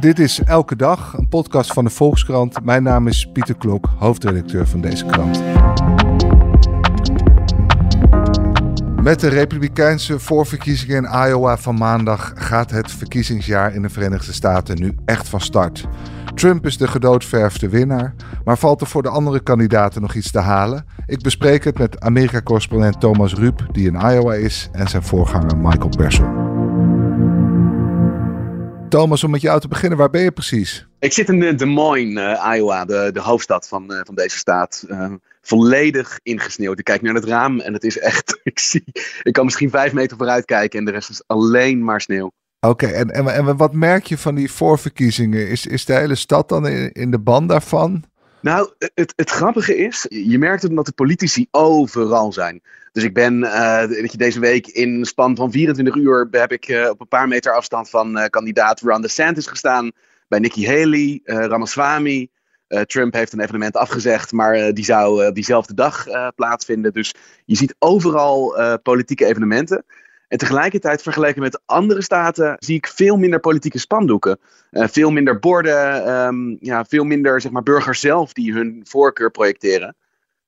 Dit is Elke Dag, een podcast van de Volkskrant. Mijn naam is Pieter Klok, hoofdredacteur van deze krant. Met de Republikeinse voorverkiezingen in Iowa van maandag gaat het verkiezingsjaar in de Verenigde Staten nu echt van start. Trump is de gedoodverfde winnaar, maar valt er voor de andere kandidaten nog iets te halen? Ik bespreek het met Amerika-correspondent Thomas Ruip, die in Iowa is, en zijn voorganger Michael Persson. Thomas, om met jou te beginnen, waar ben je precies? Ik zit in Des Moines, uh, Iowa, de, de hoofdstad van, uh, van deze staat. Uh, volledig ingesneeuwd. Ik kijk naar het raam en het is echt. Ik, zie, ik kan misschien vijf meter vooruit kijken en de rest is alleen maar sneeuw. Oké, en, en, en wat merk je van die voorverkiezingen? Is, is de hele stad dan in, in de band daarvan? Nou, het, het grappige is, je merkt het omdat de politici overal zijn. Dus ik ben uh, deze week in een span van 24 uur heb ik uh, op een paar meter afstand van uh, kandidaat Ron DeSantis gestaan. Bij Nikki Haley, Ramaswamy. Trump heeft een evenement afgezegd, maar die zou diezelfde dag plaatsvinden. Dus je ziet overal politieke evenementen. En tegelijkertijd, vergeleken met andere staten, zie ik veel minder politieke spandoeken. Veel minder borden, um, ja, veel minder zeg maar, burgers zelf die hun voorkeur projecteren.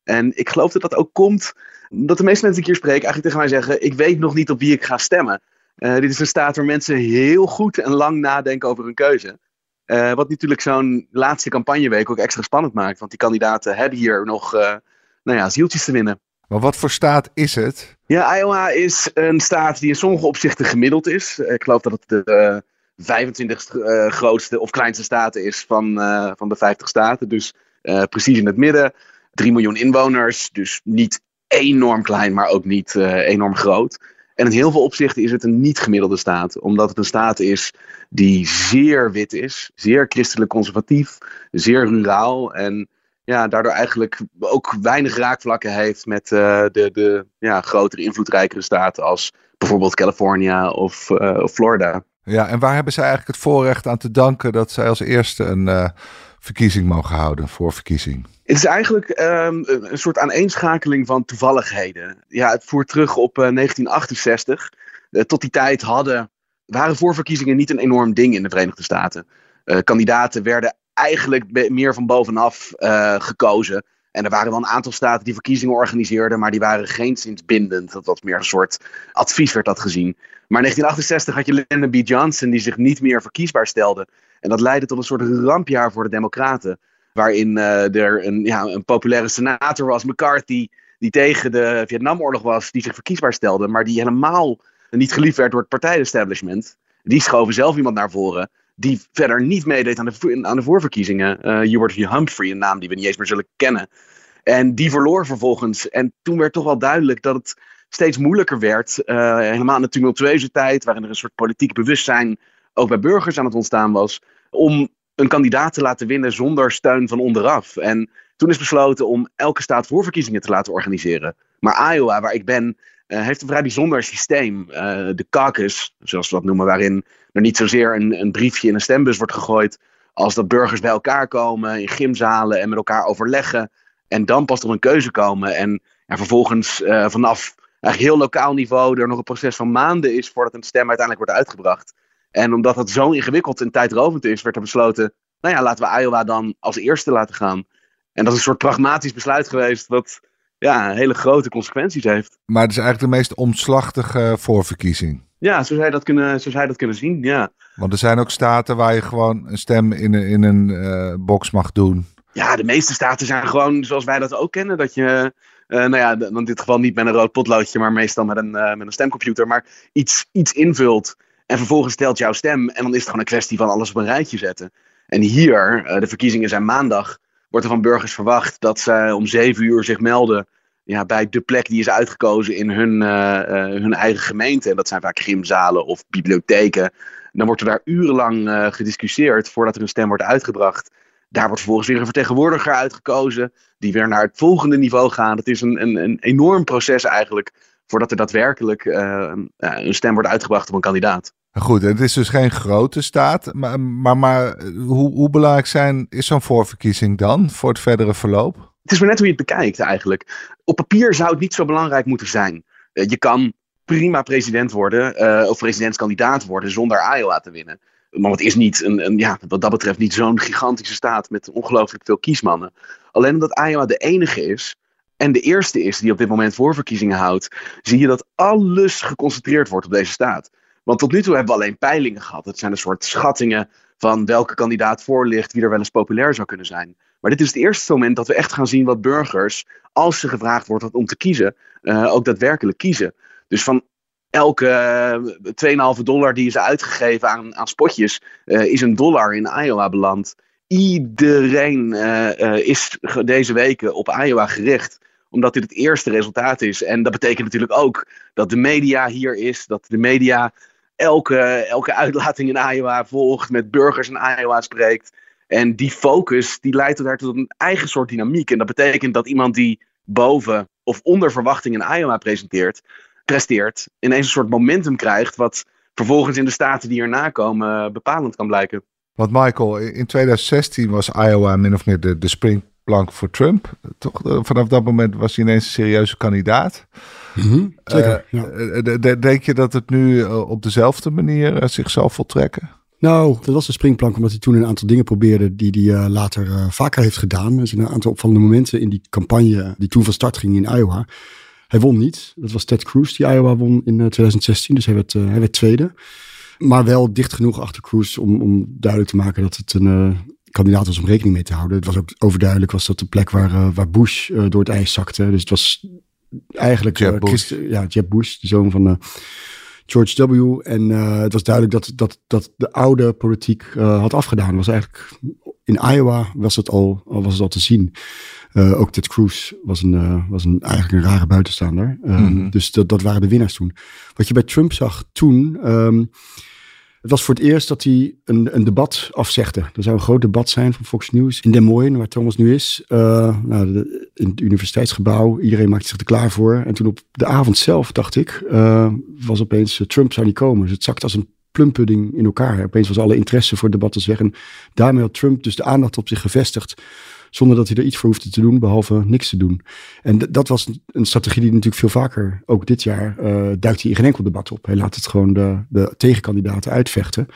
En ik geloof dat dat ook komt dat de meeste mensen die ik hier spreek eigenlijk tegen mij zeggen: Ik weet nog niet op wie ik ga stemmen. Uh, dit is een staat waar mensen heel goed en lang nadenken over hun keuze. Uh, wat natuurlijk zo'n laatste campagneweek ook extra spannend maakt. Want die kandidaten hebben hier nog uh, nou ja, zieltjes te winnen. Maar wat voor staat is het? Ja, Iowa is een staat die in sommige opzichten gemiddeld is. Ik geloof dat het de 25 uh, grootste of kleinste staat is van, van de 50 staten. Dus precies in het midden. 3 miljoen inwoners, dus niet enorm klein, maar ook niet enorm groot. En in heel veel opzichten is het een niet gemiddelde staat, omdat het een staat is die zeer wit is, zeer christelijk conservatief, zeer ruraal en ja, daardoor eigenlijk ook weinig raakvlakken heeft met uh, de, de ja, grotere, invloedrijkere staten als bijvoorbeeld California of, uh, of, Florida. Ja, en waar hebben zij eigenlijk het voorrecht aan te danken dat zij als eerste een verkiezing mogen houden, voor verkiezing? Het is eigenlijk um, een soort aaneenschakeling van toevalligheden. Ja, het voert terug op 1968. tot die tijd hadden, waren voorverkiezingen niet een enorm ding in de Verenigde Staten. kandidaten werden eigenlijk meer van bovenaf gekozen. En er waren wel een aantal staten die verkiezingen organiseerden, maar die waren geen sinds bindend. Dat was meer een soort advies werd dat gezien. Maar in 1968 had je Lyndon B. Johnson die zich niet meer verkiesbaar stelde. En dat leidde tot een soort rampjaar voor de Democraten. Waarin uh, er een, ja, een populaire senator was, McCarthy, die tegen de Vietnamoorlog was, die zich verkiesbaar stelde, maar die helemaal niet geliefd werd door het partijestablishment. Die schoven zelf iemand naar voren die verder niet meedeed aan de, aan de voorverkiezingen. Uh, Hubert Humphrey, een naam die we niet eens meer zullen kennen. En die verloor vervolgens. En toen werd toch wel duidelijk dat het steeds moeilijker werd. Uh, helemaal in de tumultueuze tijd, waarin er een soort politiek bewustzijn ook bij burgers aan het ontstaan was. Om een kandidaat te laten winnen zonder steun van onderaf. En toen is besloten om elke staat voorverkiezingen te laten organiseren. Maar Iowa, waar ik ben, uh, heeft een vrij bijzonder systeem. Uh, de caucus, zoals we dat noemen, waarin er niet zozeer een, een briefje in een stembus wordt gegooid. Als dat burgers bij elkaar komen in gymzalen en met elkaar overleggen. En dan pas tot een keuze komen. En ja, vervolgens uh, vanaf heel lokaal niveau er nog een proces van maanden is voordat een stem uiteindelijk wordt uitgebracht. En omdat dat zo ingewikkeld en tijdrovend is, werd er besloten, nou ja, laten we Iowa dan als eerste laten gaan. En dat is een soort pragmatisch besluit geweest, wat ja, hele grote consequenties heeft. Maar het is eigenlijk de meest omslachtige voorverkiezing. Ja, zo zou je dat kunnen, zo zou je dat kunnen zien, ja. Want er zijn ook staten waar je gewoon een stem in, een, in een uh, box mag doen. Ja, de meeste staten zijn gewoon zoals wij dat ook kennen. Dat je, uh, nou ja, in dit geval niet met een rood potloodje, maar meestal met een, uh, met een stemcomputer. Maar iets, iets invult en vervolgens stelt jouw stem. En dan is het gewoon een kwestie van alles op een rijtje zetten. En hier, de verkiezingen zijn maandag, wordt er van burgers verwacht dat ze om zeven uur zich melden ja, bij de plek die is uitgekozen in hun, uh, uh, hun eigen gemeente. En dat zijn vaak gymzalen of bibliotheken. Dan wordt er daar urenlang gediscussieerd voordat er een stem wordt uitgebracht. Daar wordt vervolgens weer een vertegenwoordiger uitgekozen, die weer naar het volgende niveau gaat. Het is een, een, een enorm proces eigenlijk, voordat er daadwerkelijk een stem wordt uitgebracht op een kandidaat. Goed, het is dus geen grote staat, maar, maar, maar hoe, hoe belangrijk zijn, is zo'n voorverkiezing dan voor het verdere verloop? Het is maar net hoe je het bekijkt eigenlijk. Op papier zou het niet zo belangrijk moeten zijn. Je kan prima president worden uh, of presidentskandidaat worden zonder Iowa te winnen. Maar het is niet een, een, ja, wat dat betreft niet zo'n gigantische staat met ongelooflijk veel kiesmannen. Alleen omdat Iowa de enige is en de eerste is die op dit moment voorverkiezingen houdt, zie je dat alles geconcentreerd wordt op deze staat. Want tot nu toe hebben we alleen peilingen gehad. Het zijn een soort schattingen van welke kandidaat voor ligt, wie er wel eens populair zou kunnen zijn. Maar dit is het eerste moment dat we echt gaan zien wat burgers, als ze gevraagd wordt om te kiezen, uh, ook daadwerkelijk kiezen. Dus van elke uh, eh, 2,5 dollar die is uitgegeven aan, aan spotjes, uh, is een dollar in Iowa beland. Iedereen is deze weken op Iowa gericht omdat dit het eerste resultaat is. En dat betekent natuurlijk ook dat de media hier is, dat de media elke, elke uitlating in Iowa volgt, met burgers in Iowa spreekt. En die focus die leidt tot een eigen soort dynamiek. En dat betekent dat iemand die boven of onder verwachting in Iowa presenteert, presteert, ineens een soort momentum krijgt, wat vervolgens in de staten die erna komen bepalend kan blijken. Want Michael, in 2016 was Iowa min of meer de, de springplank voor Trump. Toch? Vanaf dat moment was hij ineens een serieuze kandidaat. Mm Zeker, uh, Denk je dat het nu op dezelfde manier zichzelf voltrekken? Nou, dat was de springplank omdat hij toen een aantal dingen probeerde die hij later vaker heeft gedaan. Er zijn een aantal opvallende momenten in die campagne die toen van start ging in Iowa. Hij won niet. Dat was Ted Cruz die Iowa won in 2016. Dus hij werd, hij werd tweede. Maar wel dicht genoeg achter Cruz om, om duidelijk te maken dat het een kandidaat was om rekening mee te houden. Het was ook overduidelijk was dat de plek waar, waar Bush door het ijs zakte. Dus het was eigenlijk Jeb Bush. ja, Jeb Bush, de zoon van George W. En het was duidelijk dat, dat, dat de oude politiek had afgedaan. Was eigenlijk, in Iowa was het al, was het al te zien. Uh, ook Ted Cruz was, een, was een, eigenlijk een rare buitenstaander. Mm -hmm. Dus dat, dat waren de winnaars toen. Wat je bij Trump zag toen. Um, het was voor het eerst dat hij een, een debat afzegde. Er zou een groot debat zijn van Fox News in Des Moines, waar Thomas nu is. Uh, nou, in het universiteitsgebouw. Iedereen maakte zich er klaar voor. En toen op de avond zelf, dacht ik, uh, was opeens uh, Trump zou niet komen. Dus het zakte als een plumpudding in elkaar. Opeens was alle interesse voor het debat weg. En daarmee had Trump dus de aandacht op zich gevestigd zonder dat hij er iets voor hoefde te doen, behalve niks te doen. En dat was een strategie die natuurlijk veel vaker, ook dit jaar, uh, duikt hij in geen enkel debat op. Hij laat het gewoon de, de tegenkandidaten uitvechten.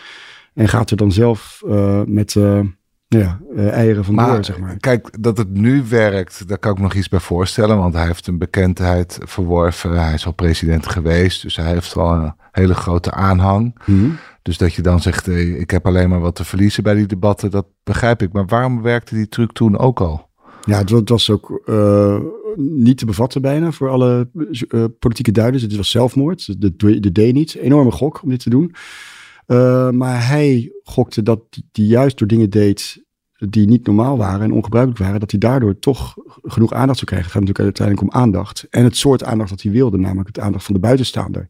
En gaat er dan zelf uh, met uh, ja, eieren vandoor, maar, zeg maar. Kijk, dat het nu werkt, daar kan ik me nog iets bij voorstellen. Want hij heeft een bekendheid verworven. Hij is al president geweest. Dus hij heeft wel een hele grote aanhang. Mm -hmm. Dus dat je dan zegt, ik heb alleen maar wat te verliezen bij die debatten, dat begrijp ik. Maar waarom werkte die truc toen ook al? Ja, het was ook uh, niet te bevatten bijna voor alle uh, politieke duiders. Het was zelfmoord, de, de deed niet. Enorme gok om dit te doen. Maar hij gokte dat hij juist door dingen deed die niet normaal waren en ongebruikelijk waren, dat hij daardoor toch genoeg aandacht zou krijgen. Het gaat natuurlijk uiteindelijk om aandacht. En het soort aandacht dat hij wilde, namelijk het aandacht van de buitenstaander.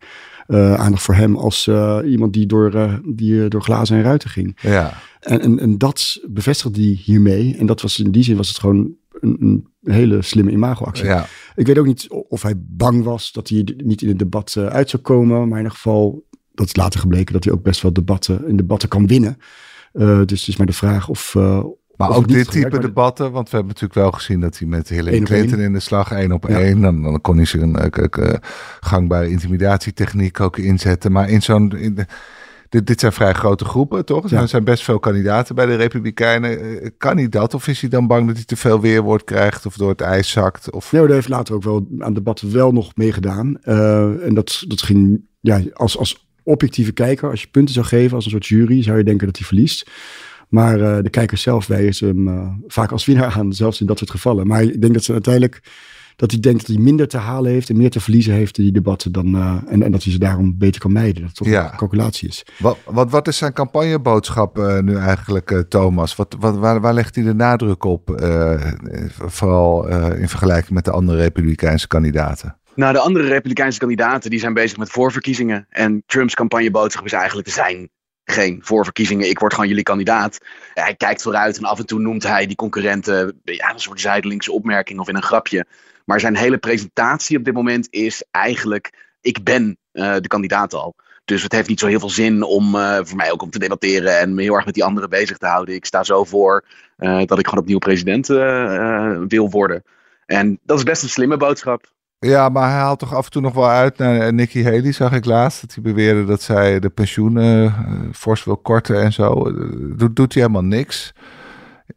Uh, aandacht voor hem als uh, iemand die door, uh, die door glazen en ruiten ging. Ja. En, en, en dat bevestigde hij hiermee. En dat was in die zin was het gewoon een, een hele slimme imagoactie. Ja. Ik weet ook niet of hij bang was dat hij niet in het debat uit zou komen. Maar in ieder geval, dat is later gebleken dat hij ook best wel debatten, in debatten kan winnen. Uh, dus het is maar de vraag of. Uh, maar of ook dit type debatten, want we hebben natuurlijk wel gezien dat hij met Hillary Clinton in de slag, één op ja. één, dan, dan kon hij zijn uh, uh, gangbare intimidatietechniek ook inzetten. Maar in zo'n. Dit, dit zijn vrij grote groepen, toch? Ja. Er zijn best veel kandidaten bij de Republikeinen. Kan hij dat? Of is hij dan bang dat hij te veel weerwoord krijgt of door het ijs zakt? Of... Nee, daar heeft later ook wel aan debatten wel nog meegedaan. en dat, dat ging ja, als, als objectieve kijker, als je punten zou geven als een soort jury, zou je denken dat hij verliest. Maar uh, de kijkers zelf wijzen hem uh, vaak als winnaar aan, zelfs in dat soort gevallen. Maar ik denk dat ze uiteindelijk dat hij denkt dat hij minder te halen heeft en meer te verliezen heeft in die debatten dan uh, en, en dat hij ze daarom beter kan mijden. Dat het toch ja. een calculatie is. Wat, wat, wat is zijn campagneboodschap nu eigenlijk, Thomas? Wat, wat, waar, waar legt hij de nadruk op, vooral in vergelijking met de andere Republikeinse kandidaten? Nou, de andere Republikeinse kandidaten die zijn bezig met voorverkiezingen. En Trumps campagneboodschap is eigenlijk: er zijn geen voorverkiezingen. Ik word gewoon jullie kandidaat. Hij kijkt vooruit en af en toe noemt hij die concurrenten ja, een soort zijdelingse opmerking of in een grapje. Maar zijn hele presentatie op dit moment is eigenlijk: ik ben uh, de kandidaat al. Dus het heeft niet zo heel veel zin om uh, voor mij ook om te debatteren en me heel erg met die anderen bezig te houden. Ik sta zo voor uh, dat ik gewoon opnieuw president wil worden. En dat is best een slimme boodschap. Ja, maar hij haalt toch af en toe nog wel uit naar Nikki Haley, zag ik laatst. Dat hij beweerde dat zij de pensioenen uh, fors wil korten en zo. Doet, doet hij helemaal niks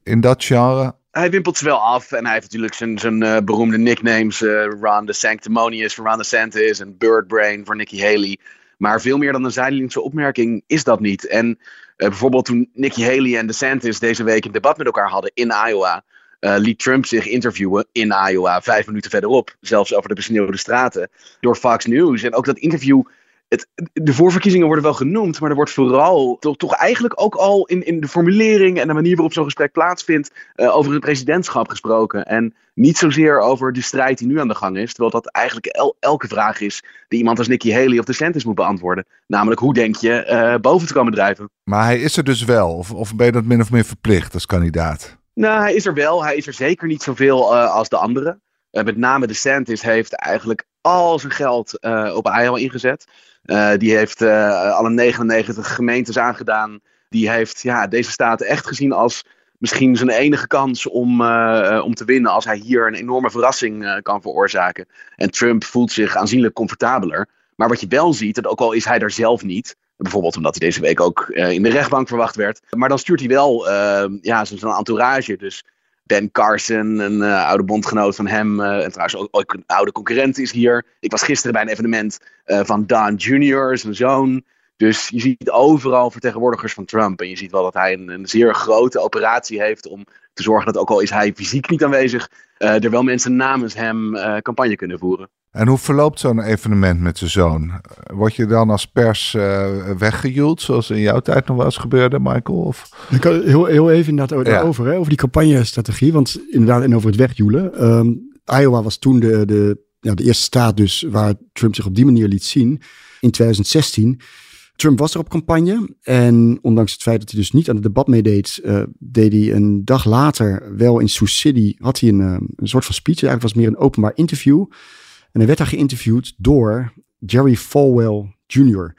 in dat genre? Hij wimpelt ze wel af en hij heeft natuurlijk zijn, zijn uh, beroemde nicknames. Uh, Ron the Sanctimonious voor Ron DeSantis en Birdbrain voor Nikki Haley. Maar veel meer dan een zijdelingse opmerking is dat niet. En bijvoorbeeld toen Nikki Haley en DeSantis deze week een debat met elkaar hadden in Iowa uh, liet Trump zich interviewen in Iowa, vijf minuten verderop, zelfs over de besneeuwde straten, door Fox News. En ook dat interview, het, de voorverkiezingen worden wel genoemd, maar er wordt vooral toch, toch eigenlijk ook al in, in de formulering en de manier waarop zo'n gesprek plaatsvindt, uh, over het presidentschap gesproken. En niet zozeer over de strijd die nu aan de gang is, terwijl dat eigenlijk el, elke vraag is die iemand als Nikki Haley of DeSantis moet beantwoorden. Namelijk, hoe denk je uh, boven te komen drijven? Maar hij is er dus wel, of, of ben je dat min of meer verplicht als kandidaat? Nou, hij is er wel. Hij is er zeker niet zoveel uh, als de anderen. Uh, met name de Santis heeft eigenlijk al zijn geld uh, op Iowa ingezet. die heeft alle 99 gemeentes aangedaan. Die heeft ja, deze staten echt gezien als misschien zijn enige kans om, om te winnen. Als hij hier een enorme verrassing kan veroorzaken. En Trump voelt zich aanzienlijk comfortabeler. Maar wat je wel ziet, en ook al is hij er zelf niet, Bijvoorbeeld omdat hij deze week ook uh, in de rechtbank verwacht werd. Maar dan stuurt hij wel uh, ja, zo'n entourage. Dus Ben Carson, een uh, oude bondgenoot van hem. en trouwens ook, ook, een oude concurrent is hier. Ik was gisteren bij een evenement van Don Jr., zijn zoon. Dus je ziet overal vertegenwoordigers van Trump. En je ziet wel dat hij een, een zeer grote operatie heeft om te zorgen dat ook al is hij fysiek niet aanwezig, er wel mensen namens hem campagne kunnen voeren. En hoe verloopt zo'n evenement met zijn zoon? Word je dan als pers uh, weggejoeld, zoals in jouw tijd nog wel eens gebeurde, Michael? Of? Ik kan heel, heel even inderdaad ja. hè, over die campagnestrategie. Want inderdaad, en over het wegjoelen. Um, Iowa was toen de, de, ja, de eerste staat dus waar Trump zich op die manier liet zien. In 2016. Trump was er op campagne. En ondanks het feit dat hij dus niet aan het debat meedeed, uh, deed hij een dag later wel in Sioux City. Had hij een, een soort van speech. Eigenlijk was het meer een openbaar interview. En hij werd daar geïnterviewd door Jerry Falwell Jr.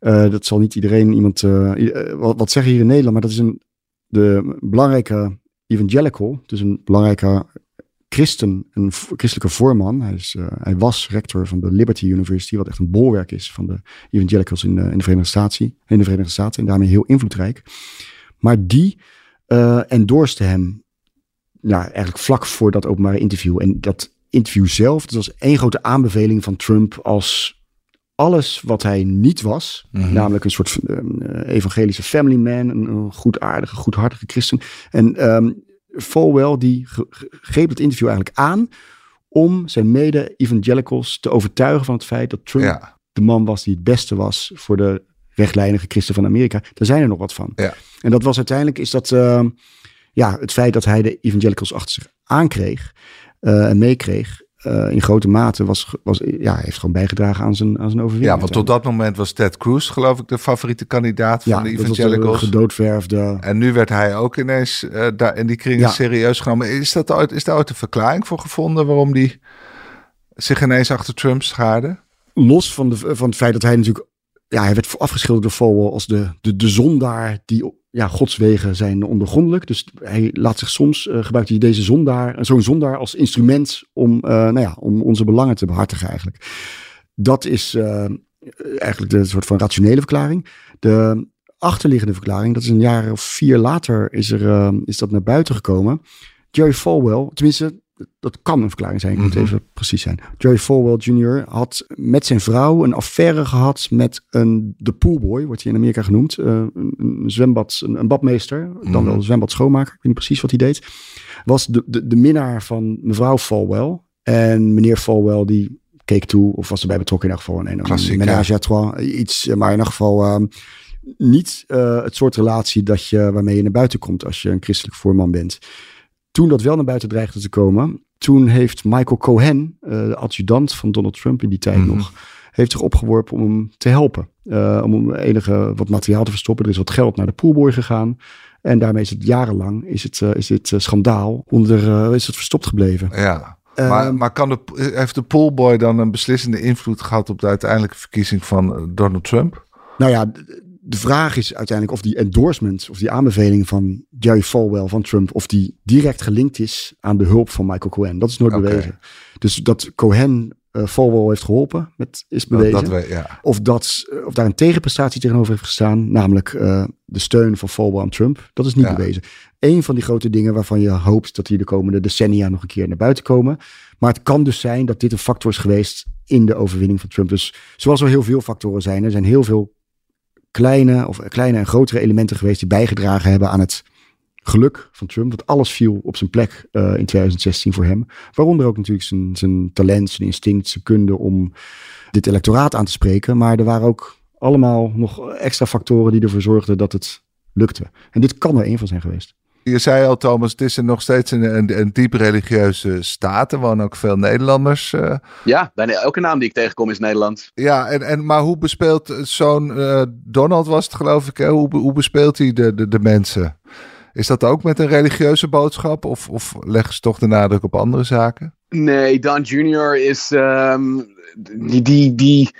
Uh, dat zal niet iedereen iemand uh, wat, wat zeggen hier in Nederland, maar dat is een de belangrijke evangelical, dus een belangrijke christen, een christelijke voorman. Hij, is, hij was rector van de Liberty University, wat echt een bolwerk is van de evangelicals in de, in de Verenigde Staten, in de Verenigde Staten en daarmee heel invloedrijk. Maar die endorste hem, ja, eigenlijk vlak voor dat openbare interview. En dat interview zelf, dat was één grote aanbeveling van Trump als alles wat hij niet was, mm-hmm. namelijk een soort uh, evangelische family man, een, een goedaardige, goedhartige christen. En um, Falwell die greep het interview eigenlijk aan om zijn mede-evangelicals te overtuigen van het feit dat Trump ja. de man was die het beste was voor de rechtlijnige christen van Amerika. Daar zijn er nog wat van. Ja. En dat was uiteindelijk is dat uh, ja, het feit dat hij de evangelicals achter zich aankreeg en meekreeg. Uh, in grote mate was, was, ja, heeft gewoon bijgedragen aan zijn, aan zijn overwinning. Ja, want tot dat moment was Ted Cruz, geloof ik, de favoriete kandidaat van ja, de evangelicals. gedoodverfde. En nu werd hij ook ineens uh, daar in die kringen ja. serieus genomen. Is, dat ooit, is daar ooit een verklaring voor gevonden waarom die zich ineens achter Trump schaarde? Los van, de, van het feit dat hij natuurlijk ja, hij werd afgeschilderd door Falwell als de, de, de zondaar die ja, Gods wegen zijn ondergrondelijk. Dus hij laat zich soms, uh, gebruikt hij deze zondaar, zo'n zondaar als instrument om, uh, nou ja, om onze belangen te behartigen eigenlijk. Dat is uh, eigenlijk de soort van rationele verklaring. De achterliggende verklaring, dat is een jaar of vier later is, er, is dat naar buiten gekomen. Jerry Falwell, tenminste dat kan een verklaring zijn, ik moet mm -hmm. even precies zijn. Jerry Falwell Jr. had met zijn vrouw een affaire gehad met een, de poolboy, wordt hij in Amerika genoemd. Uh, een, een, zwembad, een, een badmeester, mm -hmm. dan wel een zwembad schoonmaker, ik weet niet precies wat hij deed. Was de, de, de minnaar van mevrouw Falwell. En meneer Falwell die keek toe, of was erbij betrokken in ieder geval. Een, een menage à trois, iets, maar in ieder geval... Um, niet uh, het soort relatie dat je, waarmee je naar buiten komt als je een christelijk voorman bent. Toen dat wel naar buiten dreigde te komen, toen heeft Michael Cohen, uh, de adjudant van Donald Trump in die tijd mm -hmm. nog, heeft zich opgeworpen om hem te helpen. Uh, om hem enige wat materiaal te verstoppen. Er is wat geld naar de poolboy gegaan. En daarmee is het jarenlang, is, het, uh, is dit schandaal, onder, is het verstopt gebleven. Ja, maar, maar kan de, heeft de poolboy dan een beslissende invloed gehad op de uiteindelijke verkiezing van Donald Trump? Nou ja, de vraag is uiteindelijk of die endorsement of die aanbeveling van Jerry Falwell van Trump, of die direct gelinkt is aan de hulp van Michael Cohen. Dat is nooit okay. bewezen. Dus dat Cohen uh, Falwell heeft geholpen, met, is bewezen. Dat, dat we, ja. of, dat, of daar een tegenprestatie tegenover heeft gestaan, namelijk uh, de steun van Falwell aan Trump. Dat is niet bewezen. Eén van die grote dingen waarvan je hoopt dat die de komende decennia nog een keer naar buiten komen. Maar het kan dus zijn dat dit een factor is geweest in de overwinning van Trump. Dus zoals er heel veel factoren zijn, er zijn heel veel kleine, of kleine en grotere elementen geweest die bijgedragen hebben aan het geluk van Trump. Dat alles viel op zijn plek uh, in 2016 voor hem. Waaronder ook natuurlijk zijn, zijn talent, zijn instinct, zijn kunde om dit electoraat aan te spreken. Maar er waren ook allemaal nog extra factoren die ervoor zorgden dat het lukte. En dit kan er een van zijn geweest. Je zei al, Thomas, het is er nog steeds een, een, een diep religieuze staat. Er wonen ook veel Nederlanders. Uh... Ja, bijna elke naam die ik tegenkom is Nederlands. Ja, en, en, maar hoe bespeelt zo'n uh, Donald was het geloof ik, hè? Hoe, hoe bespeelt hij de, de, de mensen? Is dat ook met een religieuze boodschap of, of leggen ze toch de nadruk op andere zaken? Nee, Don Jr. is um, die, die, die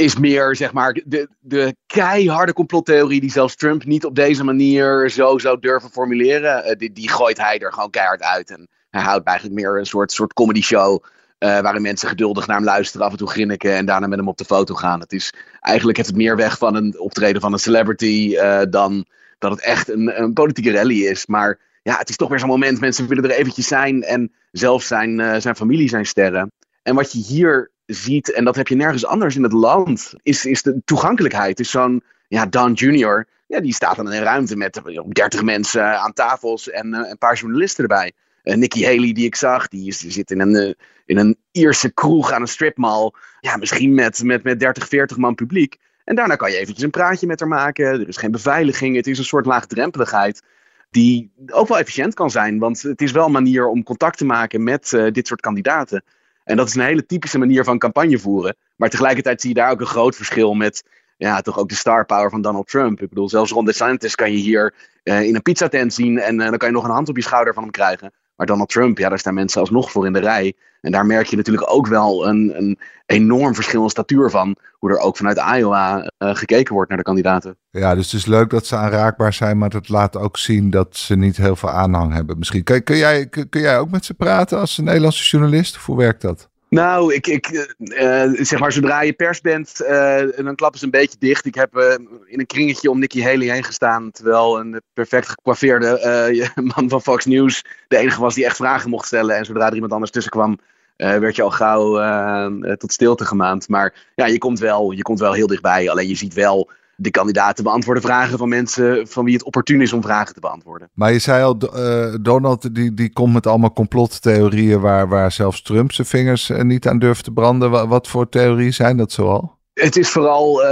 is meer, zeg maar, de, de keiharde complottheorie die zelfs Trump niet op deze manier zo zou durven formuleren. Uh, die, gooit hij er gewoon keihard uit. En hij houdt eigenlijk meer een soort, soort comedy show. Uh, waarin mensen geduldig naar hem luisteren, af en toe grinniken en daarna met hem op de foto gaan. Het is eigenlijk heeft het meer weg van een optreden van een celebrity uh, dan dat het echt een, een politieke rally is. Maar ja, het is toch weer zo'n moment. Mensen willen er eventjes zijn en zelf zijn, zijn familie zijn sterren. En wat je hier ziet, en dat heb je nergens anders in het land, is, is de toegankelijkheid. Is zo'n ja, Don Jr., ja, die staat dan in een ruimte met 30 mensen aan tafels en uh, een paar journalisten erbij. Uh, Nikki Haley, die ik zag, die, is, die zit in een, uh, in een Ierse kroeg aan een stripmall. Ja, misschien met, met, met 30, 40 man publiek. En daarna kan je eventjes een praatje met haar maken. Er is geen beveiliging. Het is een soort laagdrempeligheid die ook wel efficiënt kan zijn. Want het is wel een manier om contact te maken met dit soort kandidaten. En dat is een hele typische manier van campagne voeren. Maar tegelijkertijd zie je daar ook een groot verschil met ja, toch ook de star power van Donald Trump. Ik bedoel, zelfs Ron DeSantis kan je hier uh, in een pizzatent zien en uh, dan kan je nog een hand op je schouder van hem krijgen. Maar Donald Trump, ja, daar staan mensen alsnog voor in de rij. En daar merk je natuurlijk ook wel een, een enorm verschil in statuur van. Hoe er ook vanuit Iowa uh, gekeken wordt naar de kandidaten. Ja, dus het is leuk dat ze aanraakbaar zijn, maar het laat ook zien dat ze niet heel veel aanhang hebben. Misschien kun, kun, jij, kun, kun jij ook met ze praten als een Nederlandse journalist? Of hoe werkt dat? Nou, ik, ik, uh, zeg maar, zodra je pers bent, uh, dan klappen ze een beetje dicht. Ik heb uh, in een kringetje om Nikki Haley heen gestaan. Terwijl een perfect gekwaffeerde man van Fox News de enige was die echt vragen mocht stellen. En zodra er iemand anders tussen kwam, werd je al gauw tot stilte gemaand. Maar ja, je komt, wel, je komt wel heel dichtbij. Alleen je ziet wel de kandidaten beantwoorden vragen van mensen van wie het opportun is om vragen te beantwoorden. Maar je zei al, uh, Donald die, die komt met allemaal complottheorieën waar, waar zelfs Trump zijn vingers uh, niet aan durft te branden. Wat, wat voor theorieën zijn dat zoal? Het is vooral, uh,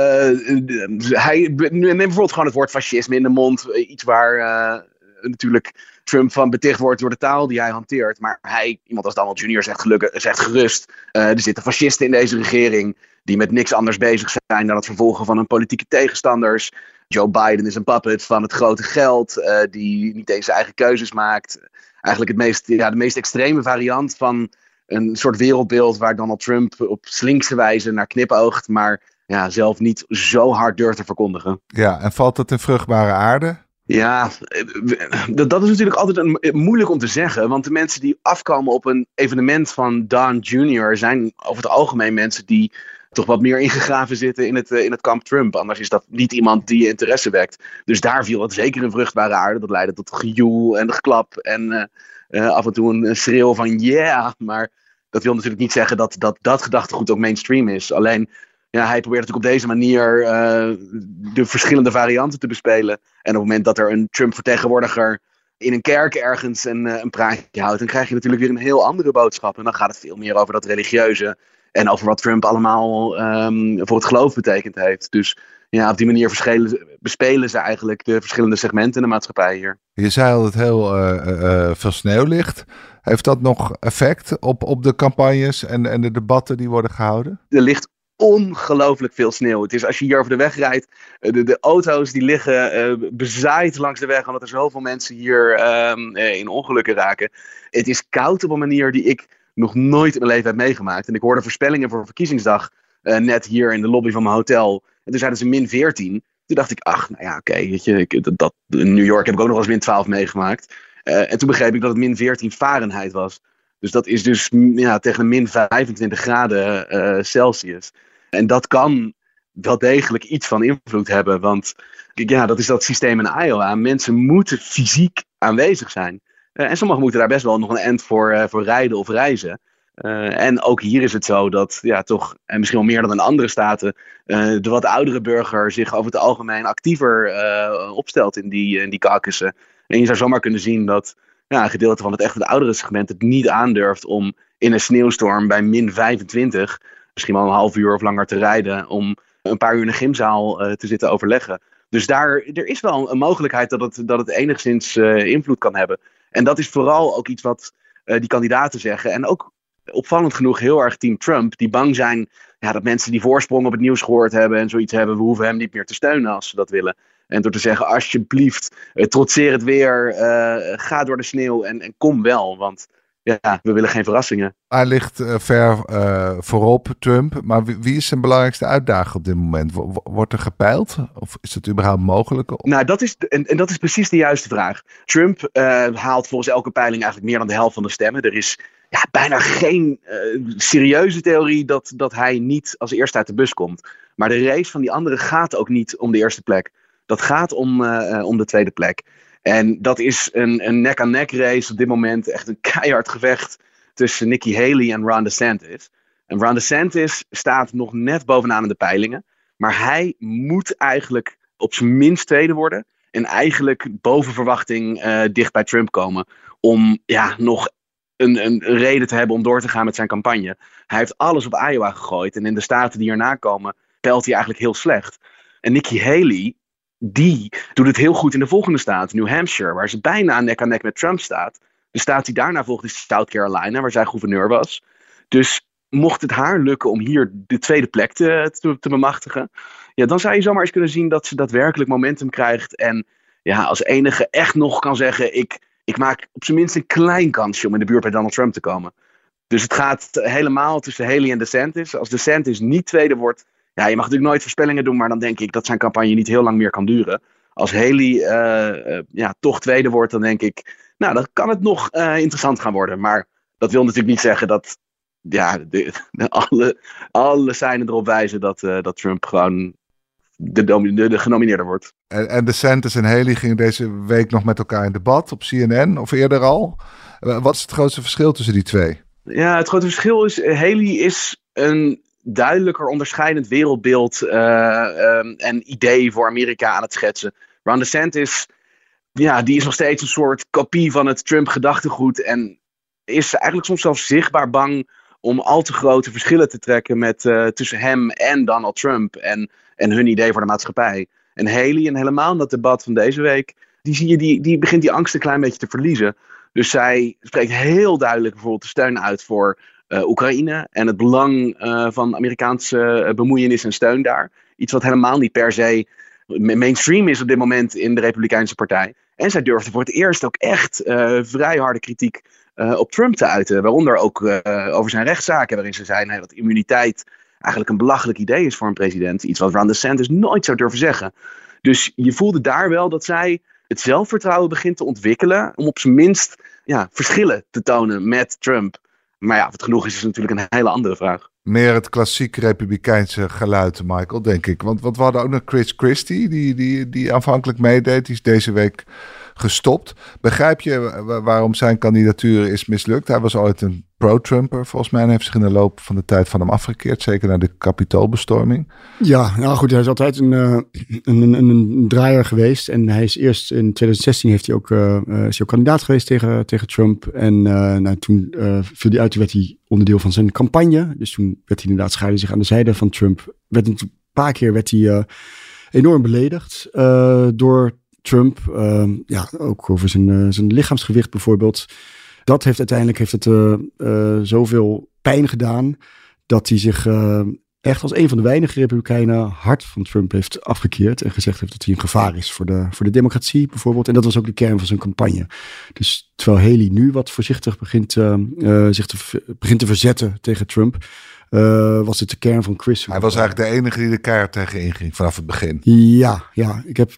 hij neemt bijvoorbeeld gewoon het woord fascisme in de mond. Iets waar natuurlijk Trump van beticht wordt door de taal die hij hanteert. Maar hij, iemand als Donald Jr. zegt, gelukkig, zegt gerust, er zitten fascisten in deze regering die met niks anders bezig zijn dan het vervolgen van hun politieke tegenstanders. Joe Biden is een puppet van het grote geld, uh, die niet eens zijn eigen keuzes maakt. Eigenlijk het meest, ja, de meest extreme variant van een soort wereldbeeld waar Donald Trump op slinkse wijze naar knipoogt, maar ja, zelf niet zo hard durft te verkondigen. Ja, en valt dat in vruchtbare aarde? Ja, dat is natuurlijk altijd een, moeilijk om te zeggen. Want de mensen die afkomen op een evenement van Don Jr. zijn over het algemeen mensen die toch wat meer ingegraven zitten in het, eh, in het kamp Trump. Anders is dat niet iemand die je interesse wekt. Dus daar viel het zeker in vruchtbare aarde. Dat leidde tot gejoel en geklap en uh, uh, af en toe een, schreeuw van yeah. Maar dat wil natuurlijk niet zeggen dat dat, dat gedachtegoed ook mainstream is. Alleen ja, hij probeert natuurlijk op deze manier de verschillende varianten te bespelen. En op het moment dat er een Trump-vertegenwoordiger in een kerk ergens een, een praatje houdt, dan krijg je natuurlijk weer een heel andere boodschap. En dan gaat het veel meer over dat religieuze en over wat Trump allemaal um, voor het geloof betekend heeft. Dus ja, op die manier bespelen ze eigenlijk de verschillende segmenten in de maatschappij hier. Je zei al dat heel uh, uh, veel sneeuw ligt. Heeft dat nog effect op, op de campagnes en, en de debatten die worden gehouden? Er ligt ongelooflijk veel sneeuw. Het is als je hier over de weg rijdt, de, de auto's die liggen uh, bezaaid langs de weg, omdat er zoveel mensen hier um, in ongelukken raken. Het is koud op een manier die ik nog nooit in mijn leven heb meegemaakt. En ik hoorde voorspellingen voor verkiezingsdag uh, net hier in de lobby van mijn hotel. En toen zeiden ze min 14. Toen dacht ik, ach, nou ja, oké, je, dat, in New York heb ik ook nog eens min 12 meegemaakt. Uh, en toen begreep ik dat het min 14 Fahrenheit was. Dus dat is dus ja, tegen min 25 graden Celsius. En dat kan wel degelijk iets van invloed hebben. Want ja, dat is dat systeem in Iowa. Mensen moeten fysiek aanwezig zijn. En sommigen moeten daar best wel nog een end voor, voor rijden of reizen. Uh, en ook hier is het zo dat ja, toch, en misschien wel meer dan in andere staten, de wat oudere burger zich over het algemeen actiever opstelt in die, in die caucussen. En je zou zomaar kunnen zien dat ja, een gedeelte van het echt het oudere segment het niet aandurft om in een sneeuwstorm bij min 25, misschien wel een half uur of langer te rijden, om een paar uur in een gymzaal te zitten overleggen. Dus daar er is wel een mogelijkheid dat het, dat het enigszins invloed kan hebben. En dat is vooral ook iets wat die kandidaten zeggen. En ook opvallend genoeg heel erg team Trump, die bang zijn ja, dat mensen die voorsprong op het nieuws gehoord hebben en zoiets hebben, we hoeven hem niet meer te steunen als ze dat willen. En door te zeggen, alsjeblieft, uh, trotseer het weer, uh, ga door de sneeuw en, en, kom wel, want ja, we willen geen verrassingen. Hij ligt uh, ver voorop, Trump, maar wie, wie, is zijn belangrijkste uitdager op dit moment? Wordt er gepeild of is het überhaupt mogelijk? Nou, dat is, en, en dat is precies de juiste vraag. Trump haalt volgens elke peiling eigenlijk meer dan de helft van de stemmen. Er is ja, bijna geen serieuze theorie dat, dat hij niet als eerste uit de bus komt. Maar de race van die anderen gaat ook niet om de eerste plek. Dat gaat om, om de tweede plek. En dat is een, een nek-aan-nek race op dit moment. Echt een keihard gevecht tussen Nikki Haley en Ron DeSantis. En Ron DeSantis staat nog net bovenaan in de peilingen. Maar hij moet eigenlijk op zijn minst tweede worden. En eigenlijk boven verwachting uh, dicht bij Trump komen. Om ja, nog een, een, reden te hebben om door te gaan met zijn campagne. Hij heeft alles op Iowa gegooid. En in de staten die erna komen, pelt hij eigenlijk heel slecht. En Nikki Haley, die doet het heel goed in de volgende staat, New Hampshire, waar ze bijna nek aan nek met Trump staat. De staat die daarna volgt is South Carolina, waar zij gouverneur was. Dus mocht het haar lukken om hier de tweede plek te, te, te bemachtigen, ja, dan zou je zomaar eens kunnen zien dat ze daadwerkelijk momentum krijgt. En ja, als enige echt nog kan zeggen: ik, ik maak op zijn minst een klein kansje om in de buurt bij Donald Trump te komen. Dus het gaat helemaal tussen Haley en DeSantis. Als DeSantis niet tweede wordt, ja, je mag natuurlijk nooit voorspellingen doen, maar dan denk ik dat zijn campagne niet heel lang meer kan duren. Als Haley uh, ja, toch tweede wordt, dan denk ik, nou, dan kan het nog uh, interessant gaan worden. Maar dat wil natuurlijk niet zeggen dat ja, de, de, alle, alle seinen erop wijzen dat, dat Trump gewoon de, de, de genomineerde wordt. En, en DeSantis en Haley gingen deze week nog met elkaar in debat op CNN of eerder al. Eh, wat is het grootste verschil tussen die twee? Ja, het grote verschil is, eh, Haley is een duidelijker onderscheidend wereldbeeld uh, en idee voor Amerika aan het schetsen. Ron DeSantis, ja, die is nog steeds een soort kopie van het Trump-gedachtegoed en is eigenlijk soms zelfs zichtbaar bang om al te grote verschillen te trekken met, uh, tussen hem en Donald Trump en, en hun idee voor de maatschappij. En Haley, en helemaal in dat debat van deze week, die, zie je, die, die begint die angst een klein beetje te verliezen. Dus zij spreekt heel duidelijk bijvoorbeeld de steun uit voor Oekraïne en het belang uh, van Amerikaanse bemoeienis en steun daar. Iets wat helemaal niet per se mainstream is op dit moment in de Republikeinse Partij. En zij durfde voor het eerst ook echt vrij harde kritiek op Trump te uiten. Waaronder ook over zijn rechtszaken, waarin ze zeiden dat immuniteit eigenlijk een belachelijk idee is voor een president. Iets wat Ron DeSantis nooit zou durven zeggen. Dus je voelde daar wel dat zij het zelfvertrouwen begint te ontwikkelen om op zijn minst ja, verschillen te tonen met Trump. Maar ja, wat genoeg is, is natuurlijk een hele andere vraag. Meer het klassiek republikeinse geluid, Michael, denk ik. Want, want we hadden ook nog Chris Christie, die, die, die aanvankelijk meedeed. Die is deze week gestopt. Begrijp je waarom zijn kandidatuur is mislukt? Hij was ooit een pro-Trumper, volgens mij. En heeft zich in de loop van de tijd van hem afgekeerd. Zeker naar de kapitoolbestorming. Ja, nou goed, hij is altijd een, uh, een, een, een, draaier geweest. En hij is eerst in 2016 heeft hij ook, uh, ook kandidaat geweest tegen, tegen Trump. En uh, nou, toen viel hij uit, werd hij onderdeel van zijn campagne. Dus toen werd hij inderdaad scheiden zich aan de zijde van Trump. Werd een paar keer werd hij enorm beledigd door Trump. Ehm, ja, ook over zijn, uh, zijn lichaamsgewicht bijvoorbeeld. Dat heeft uiteindelijk heeft het, uh, uh, zoveel pijn gedaan dat hij zich echt als een van de weinige republikeinen hard van Trump heeft afgekeerd en gezegd heeft dat hij een gevaar is voor de, voor de democratie bijvoorbeeld. En dat was ook de kern van zijn campagne. Dus terwijl Haley nu wat voorzichtig begint, zich te, begint te verzetten tegen Trump, was het de kern van Chris. Hij was eigenlijk de enige die de kaart tegen inging vanaf het begin. Ja, ja. Ik heb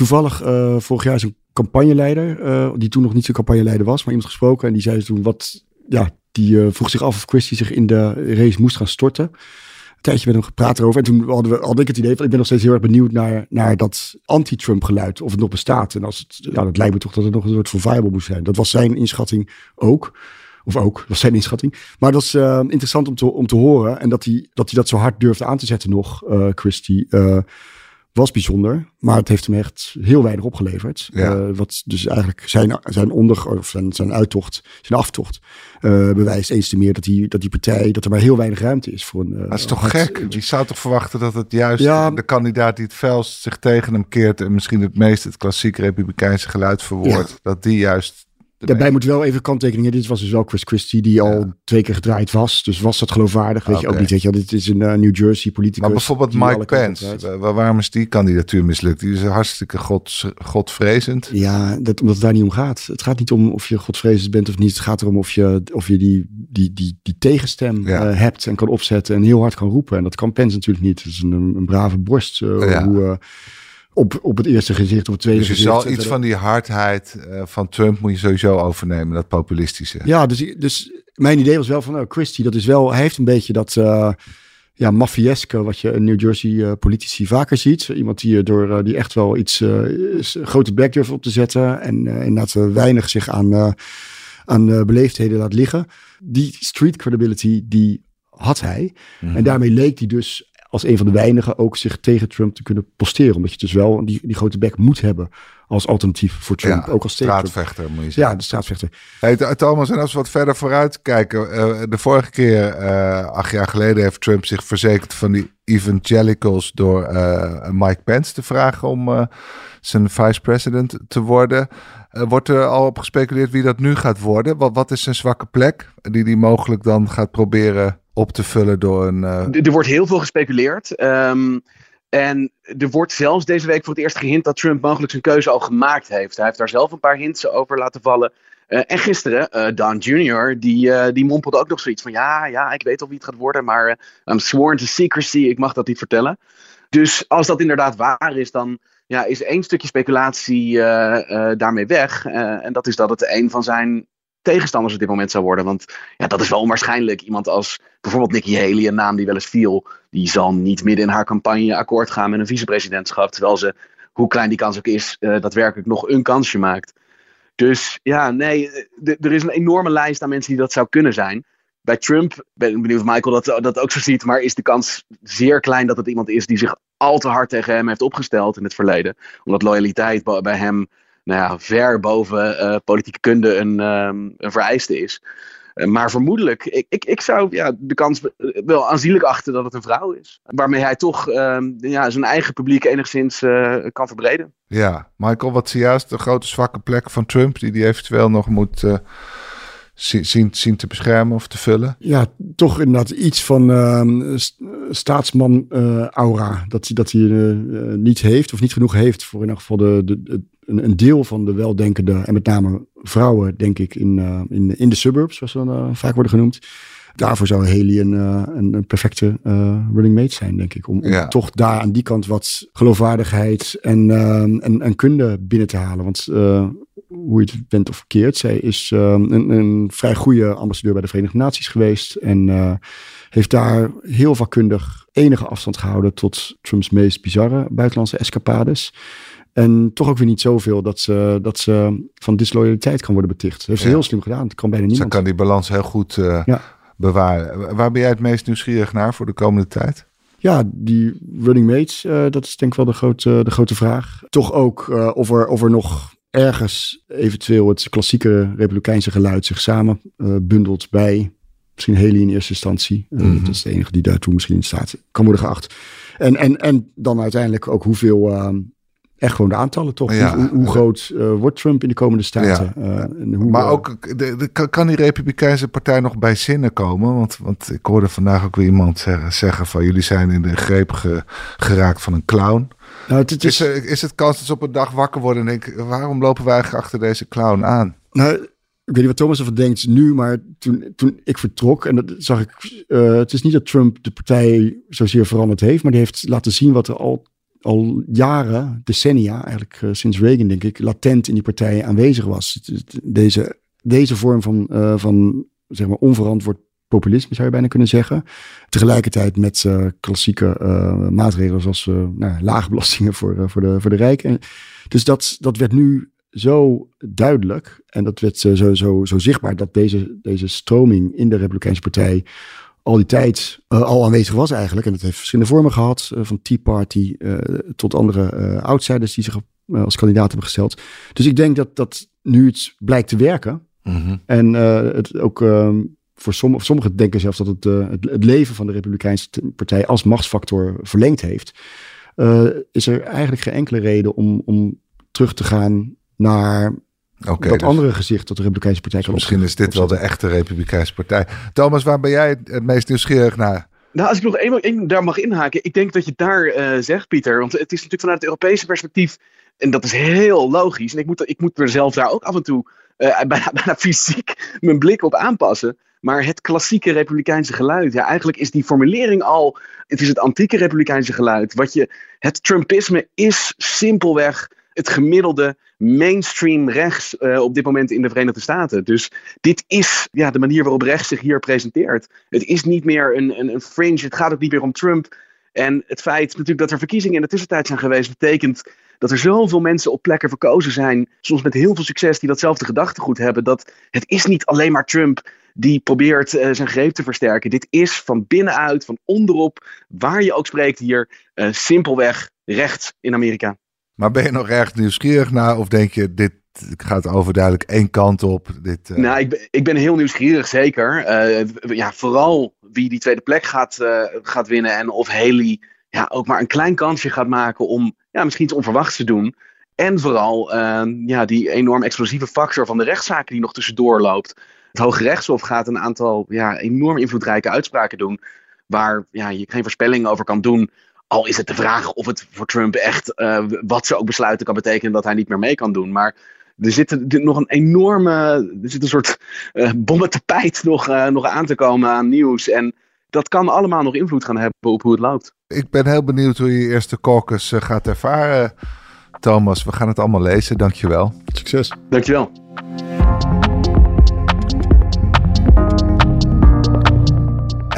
toevallig uh, vorig jaar een campagneleider, uh, die toen nog niet zo'n campagneleider was, maar iemand gesproken. En die zei toen, wat ja, die vroeg zich af of Christie zich in de race moest gaan storten. Een tijdje met hem gepraat erover. En toen hadden we, had ik het idee van, ik ben nog steeds heel erg benieuwd naar, naar dat anti-Trump geluid. Of het nog bestaat. En als het, ja, dat lijkt me toch dat het nog een soort survival moest zijn. Dat was zijn inschatting ook. Of ook, dat was zijn inschatting. Maar dat is interessant om te, om te horen. En dat hij dat, hij dat zo hard durfde aan te zetten nog, Christie. Was bijzonder, maar het heeft hem echt heel weinig opgeleverd. Ja. Uh, wat dus eigenlijk zijn, zijn onder of zijn, zijn uittocht, zijn aftocht, uh, bewijst eens te meer dat die, dat die partij, dat er maar heel weinig ruimte is voor een. Uh, dat is toch gek? Je zou toch verwachten dat het juist ja, de kandidaat die het felst zich tegen hem keert en misschien het meest het klassieke republikeinse geluid verwoordt, ja. dat die juist Daarbij moet wel even kanttekeningen. Dit was dus wel Chris Christie, die al twee keer gedraaid was. Dus was dat geloofwaardig? Weet okay. je ook niet. Weet je, dit is een uh, New Jersey politicus. Maar bijvoorbeeld Mike Pence. Waarom is die kandidatuur mislukt? Die is hartstikke god, godvrezend. Ja, dat, omdat het daar niet om gaat. Het gaat niet om of je godvrezend bent of niet. Het gaat erom of je, of je die, die, die, die tegenstem ja. uh, hebt en kan opzetten en heel hard kan roepen. En dat kan Pence natuurlijk niet. Het is een, een brave borst. Uh, ja. hoe, op, op het eerste gezicht, op het tweede dus je gezicht. zal iets van die hardheid uh, van Trump moet je sowieso overnemen, dat populistische. Ja, dus, dus mijn idee was wel van, nou, Christie, dat is wel, hij heeft een beetje dat uh, ja, maffieske wat je in New Jersey uh, politici vaker ziet. Iemand die, door, die echt wel iets grote bek durft op te zetten en inderdaad weinig zich aan, aan beleefdheden laat liggen. Die street credibility, die had hij. Mm. En daarmee leek hij dus als een van de weinigen ook zich tegen Trump te kunnen posteren. Omdat je dus wel die, die grote bek moet hebben als alternatief voor Trump. Ja, ook als straatvechter moet je zeggen. Ja, de straatvechter. Hey, Thomas, en als we wat verder vooruit kijken. Uh, de vorige keer, uh, acht jaar geleden, heeft Trump zich verzekerd van die evangelicals door uh, Mike Pence te vragen om zijn vice-president te worden. wordt er al op gespeculeerd wie dat nu gaat worden? Wat, wat is zijn zwakke plek die hij mogelijk dan gaat proberen op te vullen door een. Uh... Er wordt heel veel gespeculeerd. Um, en er wordt zelfs deze week voor het eerst gehint dat Trump mogelijk zijn keuze al gemaakt heeft. Hij heeft daar zelf een paar hints over laten vallen. Uh, en gisteren, uh, Don Jr., die, uh, die mompelde ook nog zoiets van: ja, ja, ik weet al wie het gaat worden, maar I'm sworn to secrecy, ik mag dat niet vertellen. Dus als dat inderdaad waar is, dan ja, is één stukje speculatie daarmee weg. en dat is dat het een van zijn tegenstanders op dit moment zou worden. Want ja, dat is wel onwaarschijnlijk. Iemand als bijvoorbeeld Nikki Haley, een naam die wel eens viel, die zal niet midden in haar campagne akkoord gaan met een vicepresidentschap. Terwijl ze, hoe klein die kans ook is, uh, daadwerkelijk nog een kansje maakt. Dus ja, nee, er is een enorme lijst aan mensen die dat zou kunnen zijn. Bij Trump, ben ik benieuwd of Michael dat, dat ook zo ziet, maar is de kans zeer klein dat het iemand is die zich al te hard tegen hem heeft opgesteld in het verleden. Omdat loyaliteit bij hem nou ja, ver boven uh, politieke kunde een, um, een vereiste is. Uh, maar vermoedelijk, ik, ik, ik zou ja, de kans wel aanzienlijk achten dat het een vrouw is. Waarmee hij toch um, ja, zijn eigen publiek enigszins uh, kan verbreden. Ja, Michael, wat is juist de grote zwakke plek van Trump die hij eventueel nog moet zien, zien te beschermen of te vullen? Ja, toch inderdaad iets van uh, staatsman-aura. dat, dat hij uh, niet heeft of niet genoeg heeft voor in ieder geval de, de, een, een, deel van de weldenkende en met name vrouwen, denk ik, in, uh, in, in de suburbs, zoals ze dan vaak worden genoemd. Daarvoor zou Haley een, een, een perfecte running mate zijn, denk ik. Om, toch daar aan die kant wat geloofwaardigheid en, en, en kunde binnen te halen. Want hoe je het bent of verkeerd. Zij is um, een, een, vrij goede ambassadeur bij de Verenigde Naties geweest. En uh, heeft daar heel vakkundig enige afstand gehouden tot Trumps meest bizarre buitenlandse escapades. En toch ook weer niet zoveel dat ze, dat ze van disloyaliteit kan worden beticht. Dat heeft ze ja. heel slim gedaan. Het kan bijna niemand. Ze kan die balans heel goed uh, ja. bewaren. Waar ben jij het meest nieuwsgierig naar voor de komende tijd? Ja, die running mates, uh, dat is denk ik wel de grote, de grote vraag. Toch ook uh, of, er, of er nog ergens eventueel het klassieke republikeinse geluid zich samen bundelt bij misschien Haley in eerste instantie. Mm -hmm. Dat is de enige die daartoe misschien in staat kan worden geacht. En, en, en dan uiteindelijk ook hoeveel, echt gewoon de aantallen toch? Ja. Hoe, hoe, groot wordt Trump in de komende staten? Ja. Hoe, maar ook, de, de, kan die Republikeinse partij nog bij zinnen komen? Want, want ik hoorde vandaag ook weer iemand zeggen, zeggen van jullie zijn in de greep ge, geraakt van een clown. Nou, het, het is, is, is, het kans dat ze op een dag wakker worden en denken, waarom lopen wij eigenlijk achter deze clown aan? Nou, ik weet niet wat Thomas ervan denkt nu, maar toen, toen ik vertrok, en dat zag ik, uh, het is niet dat Trump de partij zozeer veranderd heeft, maar die heeft laten zien wat er al, al jaren, decennia, eigenlijk uh, sinds Reagan denk ik, latent in die partij aanwezig was. Deze, deze vorm van, uh, van zeg maar onverantwoord populisme, zou je bijna kunnen zeggen. Tegelijkertijd met uh, klassieke maatregelen zoals nou, lage belastingen voor, voor, de, voor de rijken. Dus dat, dat werd nu zo duidelijk en dat werd zo, zo, zo zichtbaar dat deze, deze stroming in de Republikeinse Partij al die tijd al aanwezig was eigenlijk. En dat heeft verschillende vormen gehad, van Tea Party tot andere outsiders die zich als kandidaat hebben gesteld. Dus ik denk dat, dat nu het blijkt te werken. Mm En het ook ehm, voor sommige, sommigen denken zelfs dat het, uh, het, leven van de Republikeinse Partij als machtsfactor verlengd heeft. Is er eigenlijk geen enkele reden om, om terug te gaan naar okay, dat dus andere gezicht dat de Republikeinse Partij kan Misschien is dit wel de echte Republikeinse Partij. Thomas, waar ben jij het meest nieuwsgierig naar? Nou, als ik nog één, één daar mag inhaken. Ik denk dat je daar uh, zegt, Pieter. Want het is natuurlijk vanuit het Europese perspectief. En dat is heel logisch. En ik moet, ik moet mezelf daar ook af en toe bijna, bijna fysiek mijn blik op aanpassen. Maar het klassieke republikeinse geluid, ja, eigenlijk is die formulering al, het is het antieke republikeinse geluid. Wat je, het Trumpisme is simpelweg het gemiddelde mainstream rechts uh, op dit moment in de Verenigde Staten. Dus dit is ja, de manier waarop rechts zich hier presenteert. Het is niet meer een, een, een fringe, het gaat ook niet meer om Trump. En het feit natuurlijk dat er verkiezingen in de tussentijd zijn geweest, betekent dat er zoveel mensen op plekken verkozen zijn, soms met heel veel succes, die datzelfde gedachtegoed hebben. Dat het is niet alleen maar Trump die probeert uh, zijn greep te versterken. Dit is van binnenuit, van onderop, waar je ook spreekt hier, uh, simpelweg rechts in Amerika. Maar ben je nog erg nieuwsgierig naar of denk je dit gaat overduidelijk één kant op? Dit, uh... Nou, ik ben, ik ben heel nieuwsgierig, zeker. ja, vooral wie die tweede plek gaat, gaat winnen en of Haley ja, ook maar een klein kansje gaat maken om ja, misschien iets onverwachts te doen. En vooral ja, die enorm explosieve factor van de rechtszaken die nog tussendoor loopt. Het Hoge Rechtshof gaat een aantal ja, enorm invloedrijke uitspraken doen. Waar ja, je geen voorspelling over kan doen. Al is het de vraag of het voor Trump echt, uh, wat ze ook besluiten, kan betekenen dat hij niet meer mee kan doen. Maar er zit nog een enorme, er zit een soort uh, bommentapijt nog, uh, nog aan te komen aan nieuws. En dat kan allemaal nog invloed gaan hebben op hoe het loopt. Ik ben heel benieuwd hoe je eerste caucus gaat ervaren, Thomas. We gaan het allemaal lezen. Dankjewel. Succes. Dankjewel.